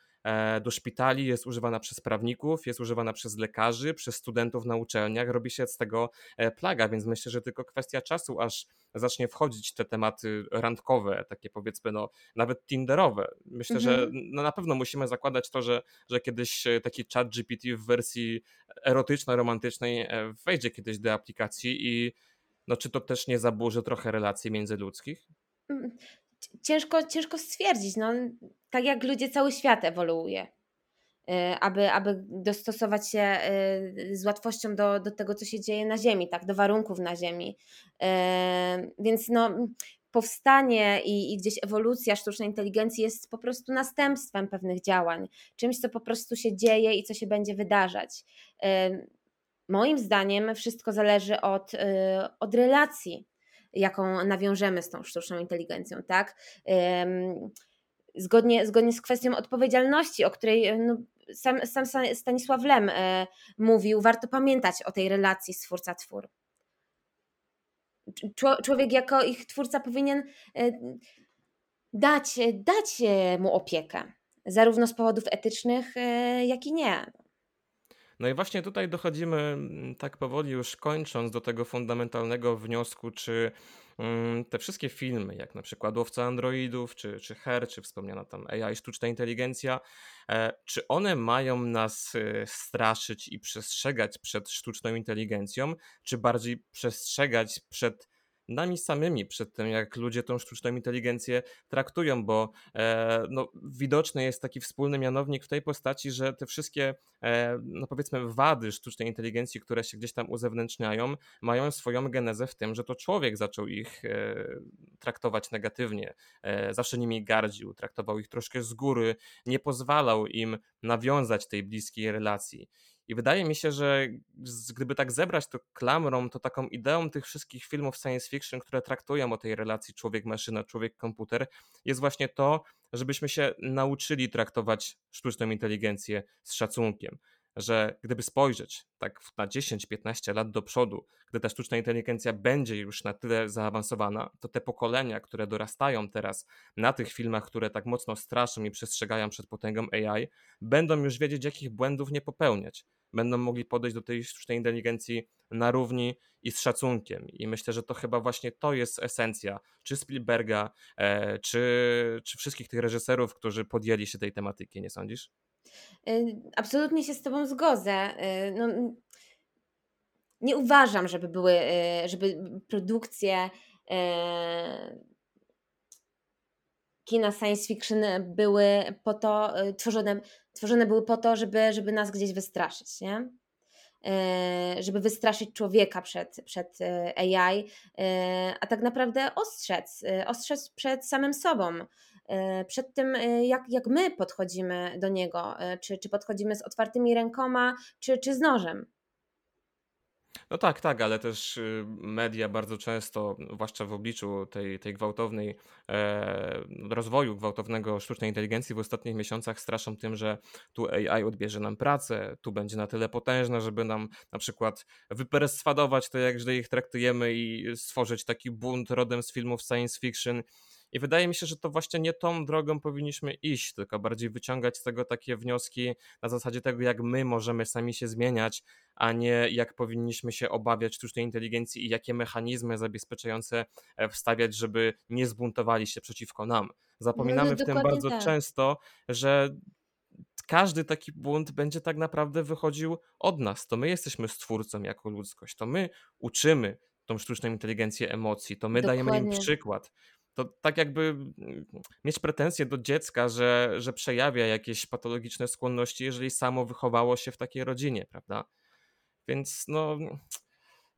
do szpitali, jest używana przez prawników, jest używana przez lekarzy, przez studentów na uczelniach, robi się z tego e, plaga, więc myślę, że tylko kwestia czasu, aż zacznie wchodzić te tematy randkowe, takie powiedzmy, no nawet tinderowe. Myślę, mhm. że no, na pewno musimy zakładać to, że, że kiedyś e, taki chat GPT w wersji erotyczno-romantycznej wejdzie kiedyś do aplikacji i no, czy to też nie zaburzy trochę relacji międzyludzkich? Ciężko, ciężko stwierdzić. No, tak jak ludzie, cały świat ewoluuje. Y, aby, aby dostosować się y, z łatwością do, do tego, co się dzieje na Ziemi, tak, do warunków na Ziemi. Y, więc no, powstanie i, i, gdzieś ewolucja sztucznej inteligencji jest po prostu następstwem pewnych działań, czymś, co po prostu się dzieje i co się będzie wydarzać. Moim zdaniem wszystko zależy od, od relacji jaką nawiążemy z tą sztuczną inteligencją, tak? Zgodnie, zgodnie z kwestią odpowiedzialności, o której no, sam, sam Stanisław Lem e, mówił, warto pamiętać o tej relacji stwórca-twór. Człowiek jako ich twórca powinien e, dać, dać mu opiekę, zarówno z powodów etycznych, e, jak i nie. No i właśnie tutaj dochodzimy, mm, tak powoli już kończąc, do tego fundamentalnego wniosku, czy mm, te wszystkie filmy, jak na przykład Łowca Androidów, czy, czy Her, czy wspomniana tam AI, sztuczna inteligencja, e, czy one mają nas e, straszyć i przestrzegać przed sztuczną inteligencją, czy bardziej przestrzegać przed nami samymi przed tym, jak ludzie tą sztuczną inteligencję traktują, bo e, no, widoczny jest taki wspólny mianownik w tej postaci, że te wszystkie, e, no powiedzmy, wady sztucznej inteligencji, które się gdzieś tam uzewnętrzniają, mają swoją genezę w tym, że to człowiek zaczął ich e, traktować negatywnie, e, zawsze nimi gardził, traktował ich troszkę z góry, nie pozwalał im nawiązać tej bliskiej relacji. I wydaje mi się, że gdyby tak zebrać to klamrą, to taką ideą tych wszystkich filmów science fiction, które traktują o tej relacji człowiek-maszyna, człowiek-komputer, jest właśnie to, żebyśmy się nauczyli traktować sztuczną inteligencję z szacunkiem. Że gdyby spojrzeć tak na 10-15 lat do przodu, gdy ta sztuczna inteligencja będzie już na tyle zaawansowana, to te pokolenia, które dorastają teraz na tych filmach, które tak mocno straszą i przestrzegają przed potęgą AI, będą już wiedzieć, jakich błędów nie popełniać. Będą mogli podejść do tej sztucznej inteligencji na równi i z szacunkiem. I myślę, że to chyba właśnie to jest esencja, czy Spielberga, e, czy, czy wszystkich tych reżyserów, którzy podjęli się tej tematyki, nie sądzisz? Y, absolutnie się z Tobą zgodzę. Y, no, nie uważam, żeby były, żeby produkcje kina science fiction były po to, tworzone, tworzone były po to, żeby, żeby nas gdzieś wystraszyć, nie? Żeby wystraszyć człowieka przed, przed AI, a tak naprawdę ostrzec, ostrzec przed samym sobą, przed tym, jak, jak my podchodzimy do niego, czy, czy podchodzimy z otwartymi rękoma, czy, czy z nożem. No tak, tak, ale też y, media bardzo często, zwłaszcza w obliczu tej, tej gwałtownej e, rozwoju gwałtownego sztucznej inteligencji w ostatnich miesiącach straszą tym, że tu AI odbierze nam pracę, tu będzie na tyle potężna, żeby nam na przykład wyperswadować to, jak źle ich traktujemy i stworzyć taki bunt rodem z filmów science fiction. I wydaje mi się, że to właśnie nie tą drogą powinniśmy iść, tylko bardziej wyciągać z tego takie wnioski na zasadzie tego, jak my możemy sami się zmieniać, a nie jak powinniśmy się obawiać sztucznej inteligencji i jakie mechanizmy zabezpieczające e, wstawiać, żeby nie zbuntowali się przeciwko nam. Zapominamy no, w tym bardzo tak. często, że każdy taki bunt będzie tak naprawdę wychodził od nas. To my jesteśmy stwórcą jako ludzkość, to my uczymy tą sztuczną inteligencję emocji, to my Dokładnie. dajemy im przykład to tak jakby mieć pretensje do dziecka, że, że przejawia jakieś patologiczne skłonności, jeżeli samo wychowało się w takiej rodzinie, prawda? Więc no,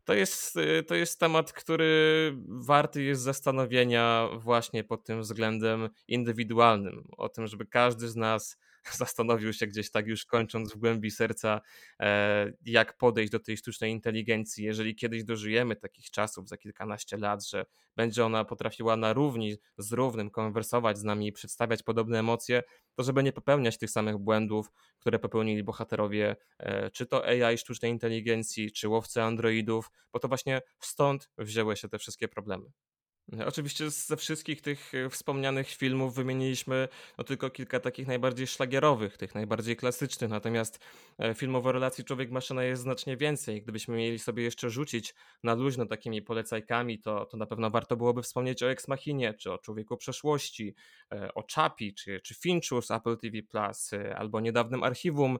to jest, y, to jest temat, który warty jest zastanowienia właśnie pod tym względem indywidualnym. O tym, żeby każdy z nas zastanowił się gdzieś tak już kończąc w głębi serca, e, jak podejść do tej sztucznej inteligencji. Jeżeli kiedyś dożyjemy takich czasów za kilkanaście lat, że będzie ona potrafiła na równi z równym konwersować z nami i przedstawiać podobne emocje, to żeby nie popełniać tych samych błędów, które popełnili bohaterowie, e, czy to AI sztucznej inteligencji, czy łowcy androidów, bo to właśnie stąd wzięły się te wszystkie problemy. Oczywiście ze wszystkich tych e, wspomnianych filmów wymieniliśmy no, tylko kilka takich najbardziej szlagierowych, tych najbardziej klasycznych, natomiast e, filmów o relacji człowiek-maszyna jest znacznie więcej. Gdybyśmy mieli sobie jeszcze rzucić na luźno takimi polecajkami, to, to na pewno warto byłoby wspomnieć o Ex Machinie, czy o Człowieku Przeszłości, e, o Chapi, czy, czy Finchu z Apple TV+, Plus, albo niedawnym Archiwum,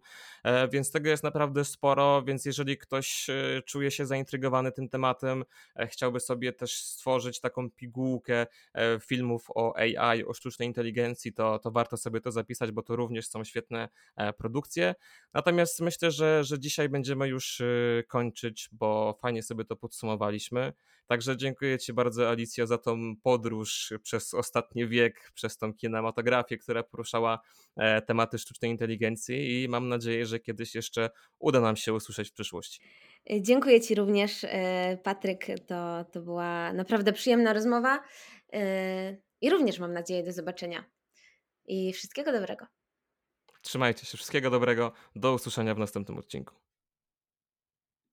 więc tego jest naprawdę sporo, więc jeżeli ktoś czuje się zaintrygowany tym tematem, chciałby sobie też stworzyć taką pigułkę e, filmów o AI, o sztucznej inteligencji, to, to warto sobie to zapisać, bo to również są świetne e, produkcje. Natomiast myślę, że, że dzisiaj będziemy już e, kończyć, bo fajnie sobie to podsumowaliśmy. Także dziękuję Ci bardzo, Alicja, za tą podróż przez ostatni wiek, przez tą kinematografię, która poruszała tematy sztucznej inteligencji i mam nadzieję, że kiedyś jeszcze uda nam się usłyszeć w przyszłości. Y, dziękuję Ci również, y, Patryk. To, to była naprawdę przyjemna rozmowa. Y, I również mam nadzieję do zobaczenia. I wszystkiego dobrego. Trzymajcie się, wszystkiego dobrego. Do usłyszenia w następnym odcinku.